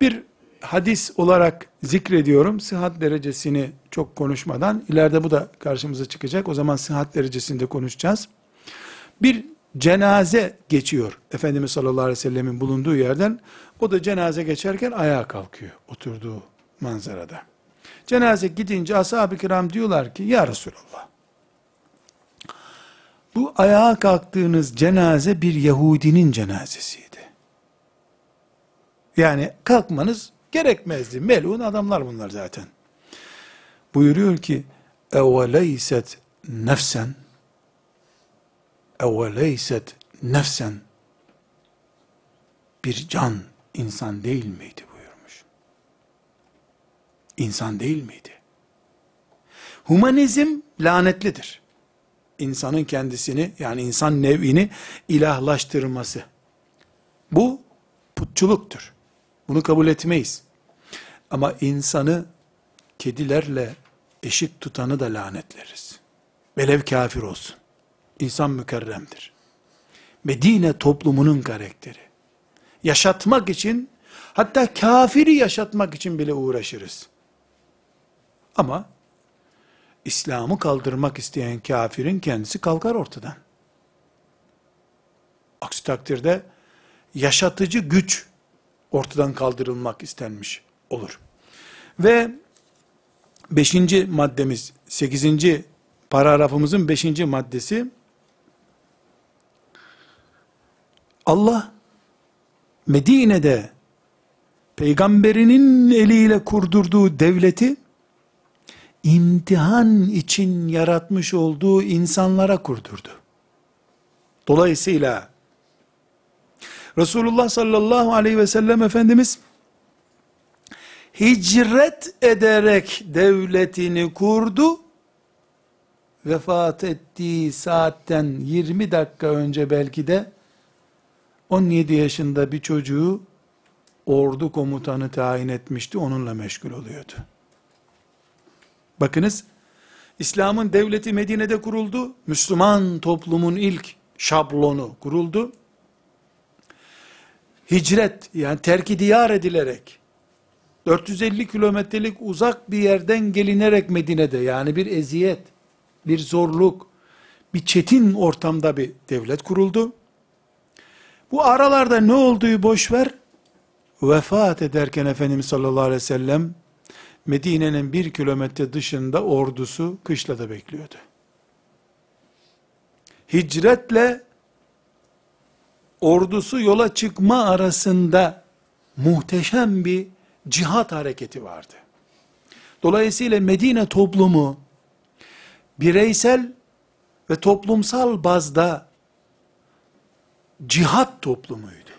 Bir hadis olarak zikrediyorum. Sıhhat derecesini çok konuşmadan ileride bu da karşımıza çıkacak. O zaman sıhhat derecesinde konuşacağız. Bir cenaze geçiyor Efendimiz sallallahu aleyhi ve sellemin bulunduğu yerden. O da cenaze geçerken ayağa kalkıyor oturduğu manzarada. Cenaze gidince ashab-ı kiram diyorlar ki ya Resulallah bu ayağa kalktığınız cenaze bir Yahudinin cenazesiydi. Yani kalkmanız gerekmezdi. Melun adamlar bunlar zaten. Buyuruyor ki eveleyset nefsen eveleyset nefsen bir can insan değil miydi buyurmuş. İnsan değil miydi? Humanizm lanetlidir insanın kendisini yani insan nevini ilahlaştırması. Bu putçuluktur. Bunu kabul etmeyiz. Ama insanı kedilerle eşit tutanı da lanetleriz. Velev kafir olsun. İnsan mükerremdir. Medine toplumunun karakteri. Yaşatmak için, hatta kafiri yaşatmak için bile uğraşırız. Ama İslam'ı kaldırmak isteyen kafirin kendisi kalkar ortadan. Aksi takdirde yaşatıcı güç ortadan kaldırılmak istenmiş olur. Ve beşinci maddemiz, sekizinci paragrafımızın beşinci maddesi, Allah Medine'de peygamberinin eliyle kurdurduğu devleti imtihan için yaratmış olduğu insanlara kurdurdu. Dolayısıyla Resulullah sallallahu aleyhi ve sellem Efendimiz hicret ederek devletini kurdu. Vefat ettiği saatten 20 dakika önce belki de 17 yaşında bir çocuğu ordu komutanı tayin etmişti. Onunla meşgul oluyordu. Bakınız, İslam'ın devleti Medine'de kuruldu. Müslüman toplumun ilk şablonu kuruldu. Hicret, yani terki diyar edilerek, 450 kilometrelik uzak bir yerden gelinerek Medine'de, yani bir eziyet, bir zorluk, bir çetin ortamda bir devlet kuruldu. Bu aralarda ne olduğu boş ver, vefat ederken Efendimiz sallallahu aleyhi ve sellem, Medine'nin bir kilometre dışında ordusu kışlada bekliyordu. Hicretle ordusu yola çıkma arasında muhteşem bir cihat hareketi vardı. Dolayısıyla Medine toplumu bireysel ve toplumsal bazda cihat toplumuydu.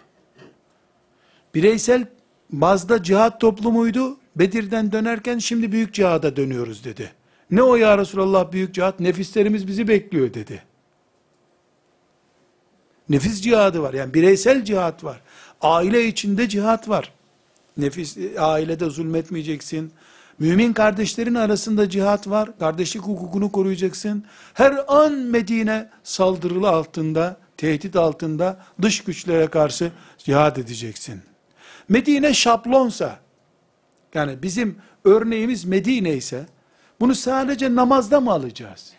Bireysel bazda cihat toplumuydu. Bedir'den dönerken şimdi büyük cihada dönüyoruz dedi. Ne o ya Resulallah büyük cihat? Nefislerimiz bizi bekliyor dedi. Nefis cihadı var. Yani bireysel cihat var. Aile içinde cihat var. Nefis, ailede zulmetmeyeceksin. Mümin kardeşlerin arasında cihat var. Kardeşlik hukukunu koruyacaksın. Her an Medine saldırılı altında, tehdit altında dış güçlere karşı cihat edeceksin. Medine şablonsa, yani bizim örneğimiz Medine ise, bunu sadece namazda mı alacağız?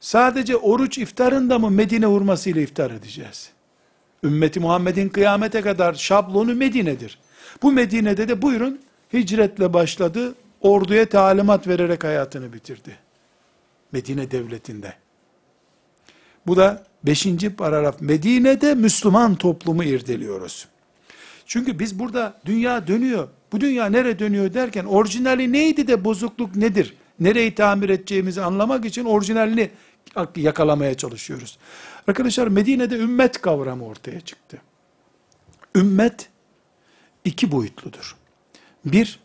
Sadece oruç iftarında mı Medine hurmasıyla iftar edeceğiz? Ümmeti Muhammed'in kıyamete kadar şablonu Medine'dir. Bu Medine'de de buyurun hicretle başladı, orduya talimat vererek hayatını bitirdi. Medine devletinde. Bu da beşinci paragraf. Medine'de Müslüman toplumu irdeliyoruz. Çünkü biz burada dünya dönüyor. Bu dünya nere dönüyor derken orijinali neydi de bozukluk nedir? Nereyi tamir edeceğimizi anlamak için orijinalini yakalamaya çalışıyoruz. Arkadaşlar Medine'de ümmet kavramı ortaya çıktı. Ümmet iki boyutludur. Bir,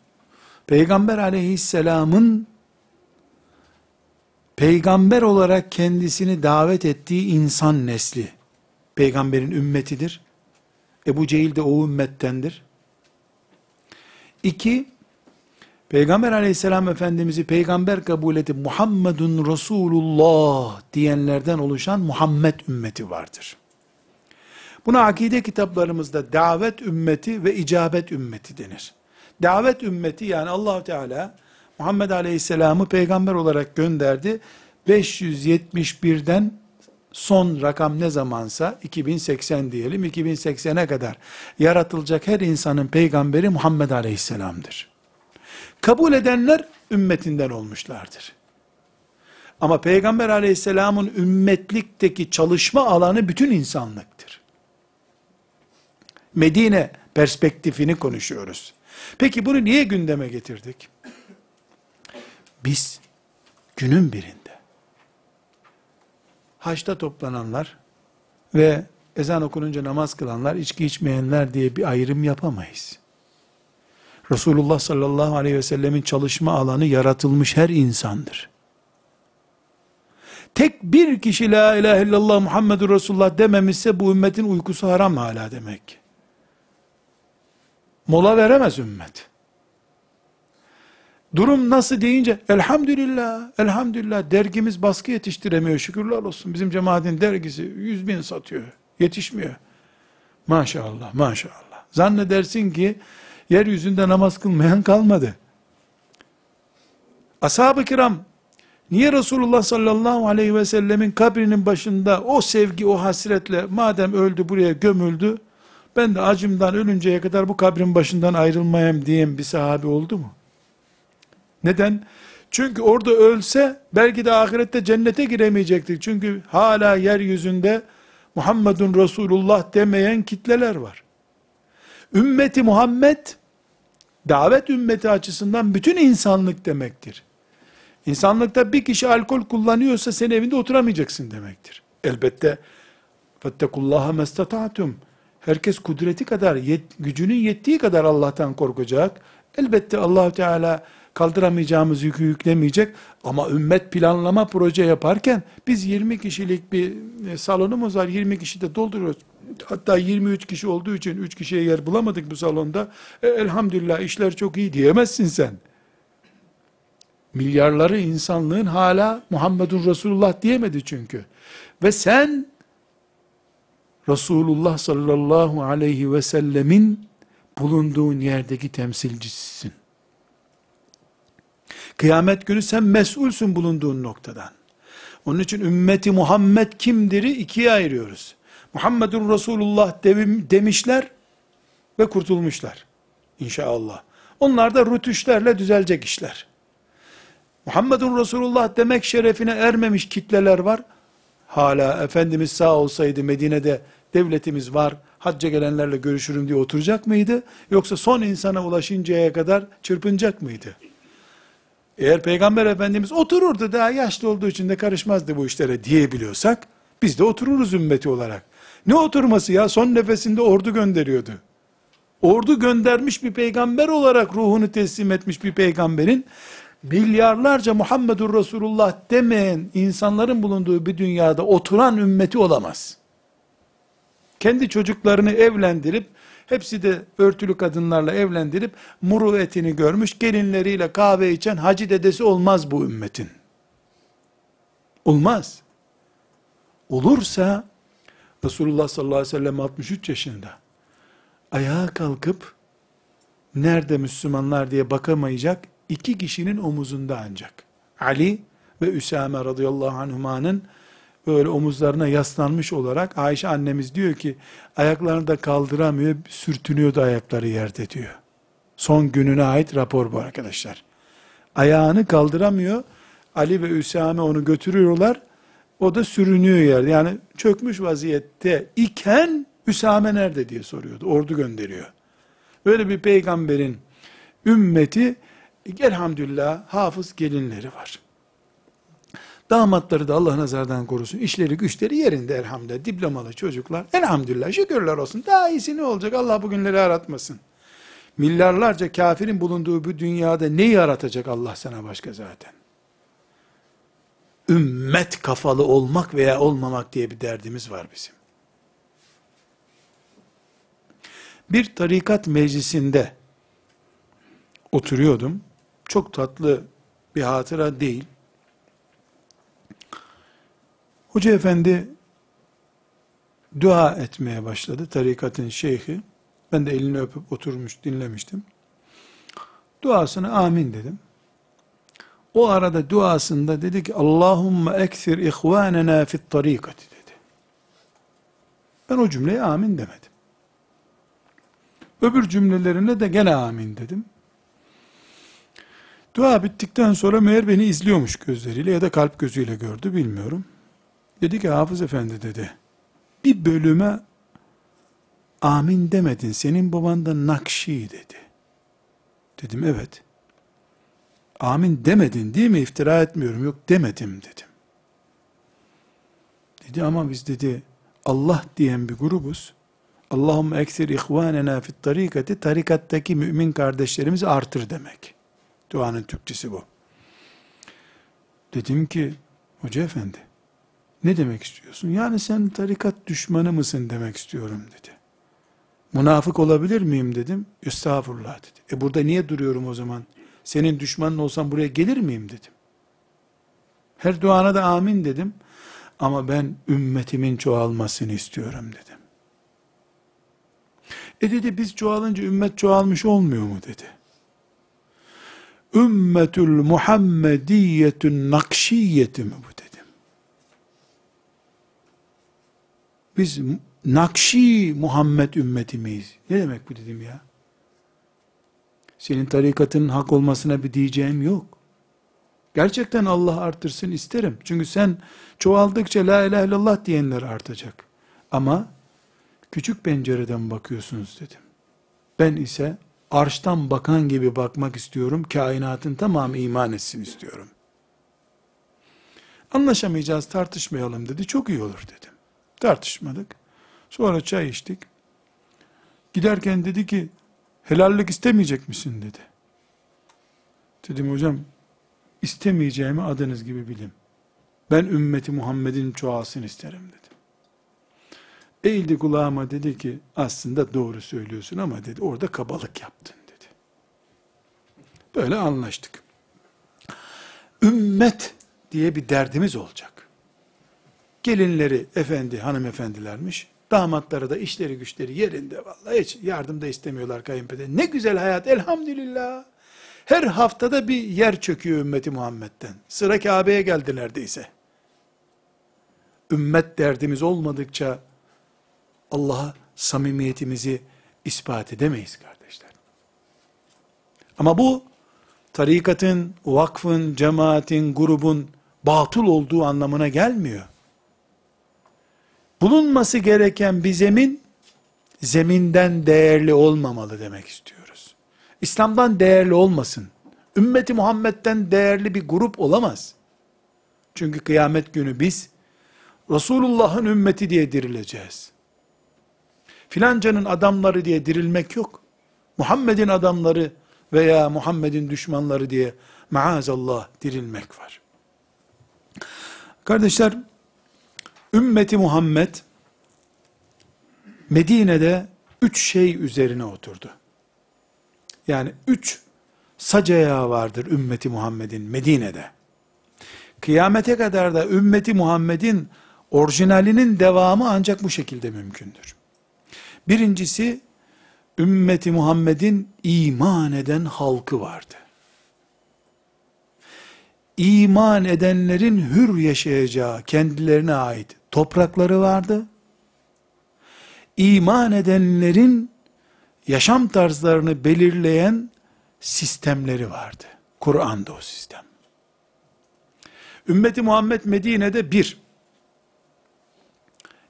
Peygamber aleyhisselamın peygamber olarak kendisini davet ettiği insan nesli, peygamberin ümmetidir. Ebu Cehil de o ümmettendir. İki, Peygamber aleyhisselam efendimizi peygamber kabul edip Muhammedun Resulullah diyenlerden oluşan Muhammed ümmeti vardır. Buna akide kitaplarımızda davet ümmeti ve icabet ümmeti denir. Davet ümmeti yani allah Teala Muhammed Aleyhisselam'ı peygamber olarak gönderdi. 571'den son rakam ne zamansa 2080 diyelim 2080'e kadar yaratılacak her insanın peygamberi Muhammed Aleyhisselam'dır. Kabul edenler ümmetinden olmuşlardır. Ama Peygamber aleyhisselamın ümmetlikteki çalışma alanı bütün insanlıktır. Medine perspektifini konuşuyoruz. Peki bunu niye gündeme getirdik? Biz günün birinde haçta toplananlar ve ezan okununca namaz kılanlar, içki içmeyenler diye bir ayrım yapamayız. Resulullah sallallahu aleyhi ve sellemin çalışma alanı yaratılmış her insandır. Tek bir kişi la ilahe illallah Muhammedur Resulullah dememişse bu ümmetin uykusu haram hala demek. Mola veremez ümmet. Durum nasıl deyince elhamdülillah, elhamdülillah dergimiz baskı yetiştiremiyor şükürler olsun. Bizim cemaatin dergisi 100 bin satıyor. Yetişmiyor. Maşallah, maşallah. Zannedersin ki yeryüzünde namaz kılmayan kalmadı. Ashab-ı kiram niye Resulullah sallallahu aleyhi ve sellemin kabrinin başında o sevgi, o hasretle madem öldü buraya gömüldü, ben de acımdan ölünceye kadar bu kabrin başından ayrılmayayım diyen bir sahabi oldu mu? Neden? Çünkü orada ölse belki de ahirette cennete giremeyecektir. Çünkü hala yeryüzünde Muhammedun Resulullah demeyen kitleler var. Ümmeti Muhammed davet ümmeti açısından bütün insanlık demektir. İnsanlıkta bir kişi alkol kullanıyorsa sen evinde oturamayacaksın demektir. Elbette fettekullaha mestata'tum. Herkes kudreti kadar, yet, gücünün yettiği kadar Allah'tan korkacak. Elbette allah Teala kaldıramayacağımız yükü yüklemeyecek. Ama ümmet planlama proje yaparken biz 20 kişilik bir e, salonumuz var. 20 kişi de dolduruyoruz. Hatta 23 kişi olduğu için 3 kişiye yer bulamadık bu salonda. E, elhamdülillah işler çok iyi diyemezsin sen. Milyarları insanlığın hala Muhammedun Resulullah diyemedi çünkü. Ve sen Resulullah sallallahu aleyhi ve sellemin bulunduğun yerdeki temsilcisisin. Kıyamet günü sen mesulsün bulunduğun noktadan. Onun için ümmeti Muhammed kimdir'i ikiye ayırıyoruz. Muhammedun Resulullah demişler ve kurtulmuşlar. İnşallah. Onlar da rütüşlerle düzelecek işler. Muhammedun Resulullah demek şerefine ermemiş kitleler var. Hala Efendimiz sağ olsaydı Medine'de devletimiz var, hacca gelenlerle görüşürüm diye oturacak mıydı? Yoksa son insana ulaşıncaya kadar çırpınacak mıydı? Eğer Peygamber Efendimiz otururdu daha yaşlı olduğu için de karışmazdı bu işlere diyebiliyorsak, biz de otururuz ümmeti olarak. Ne oturması ya? Son nefesinde ordu gönderiyordu. Ordu göndermiş bir peygamber olarak ruhunu teslim etmiş bir peygamberin, milyarlarca Muhammedur Resulullah demeyen insanların bulunduğu bir dünyada oturan ümmeti olamaz. Kendi çocuklarını evlendirip, hepsi de örtülü kadınlarla evlendirip, muruvetini görmüş, gelinleriyle kahve içen hacı dedesi olmaz bu ümmetin. Olmaz. Olursa, Resulullah sallallahu aleyhi ve sellem 63 yaşında, ayağa kalkıp, nerede Müslümanlar diye bakamayacak, iki kişinin omuzunda ancak. Ali ve Üsame radıyallahu anhumanın böyle omuzlarına yaslanmış olarak Ayşe annemiz diyor ki ayaklarını da kaldıramıyor, sürtünüyordu ayakları yerde diyor. Son gününe ait rapor bu arkadaşlar. Ayağını kaldıramıyor. Ali ve Üsame onu götürüyorlar. O da sürünüyor yerde. Yani çökmüş vaziyette iken Üsame nerede diye soruyordu. Ordu gönderiyor. Böyle bir peygamberin ümmeti elhamdülillah hafız gelinleri var. Damatları da Allah nazardan korusun. İşleri güçleri yerinde elhamdülillah. Diplomalı çocuklar. Elhamdülillah şükürler olsun. Daha iyisi ne olacak? Allah bugünleri aratmasın. Milyarlarca kafirin bulunduğu bu dünyada ne yaratacak Allah sana başka zaten? Ümmet kafalı olmak veya olmamak diye bir derdimiz var bizim. Bir tarikat meclisinde oturuyordum. Çok tatlı bir hatıra değil. Hoca efendi dua etmeye başladı. Tarikatın şeyhi. Ben de elini öpüp oturmuş dinlemiştim. Duasına amin dedim. O arada duasında dedi ki Allahümme ekthir ihvanena fit tarikati dedi. Ben o cümleye amin demedim. Öbür cümlelerine de gene amin dedim. Dua bittikten sonra meğer beni izliyormuş gözleriyle ya da kalp gözüyle gördü bilmiyorum. Dedi ki Hafız Efendi dedi, bir bölüme amin demedin, senin baban da Nakşi dedi. Dedim evet. Amin demedin değil mi? İftira etmiyorum. Yok demedim dedim. Dedi ama biz dedi Allah diyen bir grubuz. Allahümme eksir ihvanena fit tarikati tarikattaki mümin kardeşlerimizi artır demek. Duanın Türkçesi bu. Dedim ki hoca efendi ne demek istiyorsun? Yani sen tarikat düşmanı mısın demek istiyorum dedi. Münafık olabilir miyim dedim. Estağfurullah dedi. E burada niye duruyorum o zaman? senin düşmanın olsam buraya gelir miyim dedim. Her duana da amin dedim. Ama ben ümmetimin çoğalmasını istiyorum dedim. E dedi biz çoğalınca ümmet çoğalmış olmuyor mu dedi. Ümmetül Muhammediyetün nakşiyeti mi bu dedim. Biz Nakşi Muhammed ümmeti miyiz? Ne demek bu dedim ya? Senin tarikatının hak olmasına bir diyeceğim yok. Gerçekten Allah artırsın isterim. Çünkü sen çoğaldıkça la ilahe illallah diyenler artacak. Ama küçük pencereden bakıyorsunuz dedim. Ben ise arştan bakan gibi bakmak istiyorum. Kainatın tamamı iman etsin istiyorum. Anlaşamayacağız tartışmayalım dedi. Çok iyi olur dedim. Tartışmadık. Sonra çay içtik. Giderken dedi ki helallik istemeyecek misin dedi. Dedim hocam istemeyeceğimi adınız gibi bilin. Ben ümmeti Muhammed'in çoğalsın isterim dedi. Eğildi kulağıma dedi ki aslında doğru söylüyorsun ama dedi orada kabalık yaptın dedi. Böyle anlaştık. Ümmet diye bir derdimiz olacak. Gelinleri efendi hanımefendilermiş. Damatları da işleri güçleri yerinde vallahi hiç yardım da istemiyorlar kayınpeder. Ne güzel hayat elhamdülillah. Her haftada bir yer çöküyor ümmeti Muhammed'den. Sıra Kabe'ye geldi neredeyse. Ümmet derdimiz olmadıkça Allah'a samimiyetimizi ispat edemeyiz kardeşler. Ama bu tarikatın, vakfın, cemaatin, grubun batıl olduğu anlamına gelmiyor. Bulunması gereken bir zemin, zeminden değerli olmamalı demek istiyoruz. İslam'dan değerli olmasın. Ümmeti Muhammed'den değerli bir grup olamaz. Çünkü kıyamet günü biz, Resulullah'ın ümmeti diye dirileceğiz. Filancanın adamları diye dirilmek yok. Muhammed'in adamları veya Muhammed'in düşmanları diye maazallah dirilmek var. Kardeşler, ümmeti Muhammed Medine'de üç şey üzerine oturdu. Yani üç sac vardır ümmeti Muhammed'in Medine'de. Kıyamete kadar da ümmeti Muhammed'in orijinalinin devamı ancak bu şekilde mümkündür. Birincisi, ümmeti Muhammed'in iman eden halkı vardı. İman edenlerin hür yaşayacağı kendilerine ait toprakları vardı. İman edenlerin yaşam tarzlarını belirleyen sistemleri vardı. Kur'an'da o sistem. Ümmeti Muhammed Medine'de bir,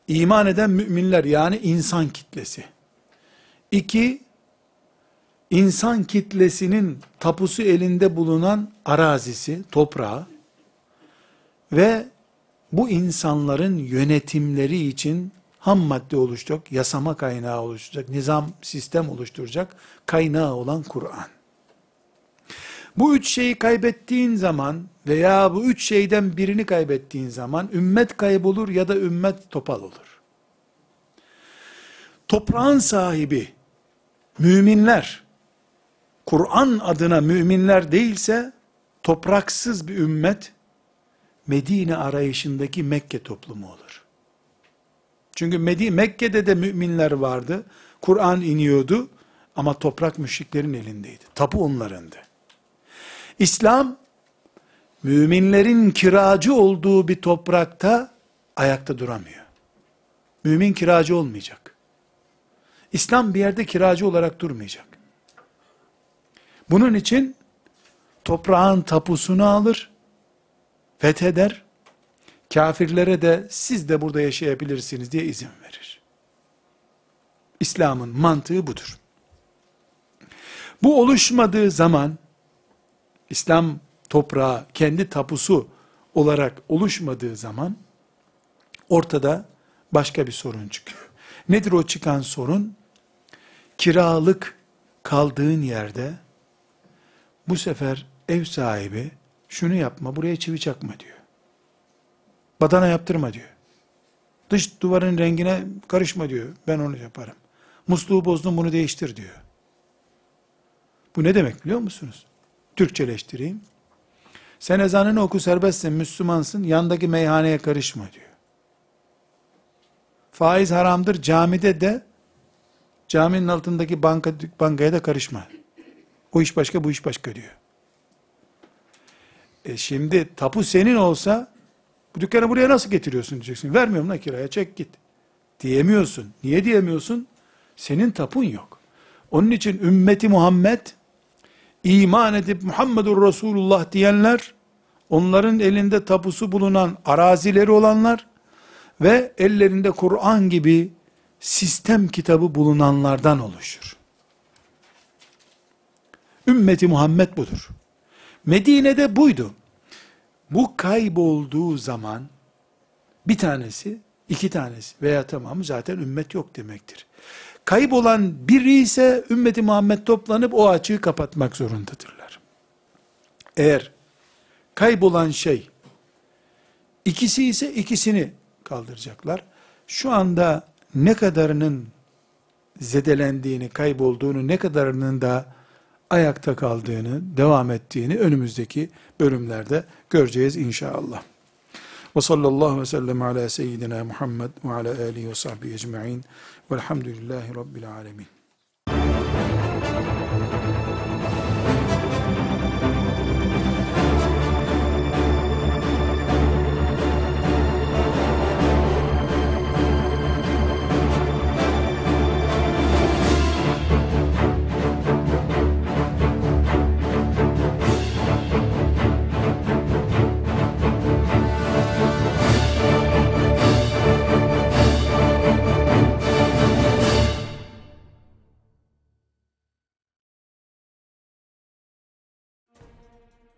iman eden müminler yani insan kitlesi. İki, insan kitlesinin tapusu elinde bulunan arazisi, toprağı ve bu insanların yönetimleri için ham madde oluşacak, yasama kaynağı oluşacak, nizam, sistem oluşturacak kaynağı olan Kur'an. Bu üç şeyi kaybettiğin zaman veya bu üç şeyden birini kaybettiğin zaman ümmet kaybolur ya da ümmet topal olur. Toprağın sahibi müminler Kur'an adına müminler değilse topraksız bir ümmet Medine arayışındaki Mekke toplumu olur. Çünkü Medine, Mekke'de de müminler vardı. Kur'an iniyordu ama toprak müşriklerin elindeydi. Tapu onlarındı. İslam, müminlerin kiracı olduğu bir toprakta ayakta duramıyor. Mümin kiracı olmayacak. İslam bir yerde kiracı olarak durmayacak. Bunun için toprağın tapusunu alır, fetheder, kafirlere de siz de burada yaşayabilirsiniz diye izin verir. İslam'ın mantığı budur. Bu oluşmadığı zaman İslam toprağı kendi tapusu olarak oluşmadığı zaman ortada başka bir sorun çıkıyor. Nedir o çıkan sorun? Kiralık kaldığın yerde bu sefer ev sahibi şunu yapma buraya çivi çakma diyor. Badana yaptırma diyor. Dış duvarın rengine karışma diyor. Ben onu yaparım. Musluğu bozdum bunu değiştir diyor. Bu ne demek biliyor musunuz? Türkçeleştireyim. Sen ezanını oku serbestsin, Müslümansın, yandaki meyhaneye karışma diyor. Faiz haramdır, camide de, caminin altındaki banka, bankaya da karışma. O iş başka, bu iş başka diyor. E şimdi tapu senin olsa, bu dükkanı buraya nasıl getiriyorsun diyeceksin. Vermiyorum la kiraya, çek git. Diyemiyorsun. Niye diyemiyorsun? Senin tapun yok. Onun için ümmeti Muhammed, iman edip Muhammedur Resulullah diyenler, onların elinde tapusu bulunan arazileri olanlar ve ellerinde Kur'an gibi sistem kitabı bulunanlardan oluşur. Ümmeti Muhammed budur. Medine'de buydu. Bu kaybolduğu zaman bir tanesi, iki tanesi veya tamamı zaten ümmet yok demektir. Kaybolan biri ise ümmeti Muhammed toplanıp o açığı kapatmak zorundadırlar. Eğer kaybolan şey ikisi ise ikisini kaldıracaklar. Şu anda ne kadarının zedelendiğini, kaybolduğunu, ne kadarının da ayakta kaldığını, devam ettiğini önümüzdeki bölümlerde göreceğiz inşallah. Ve sallallahu ve sellem ala seyyidina Muhammed ve ala alihi ve sahbihi ecma'in velhamdülillahi rabbil alemin.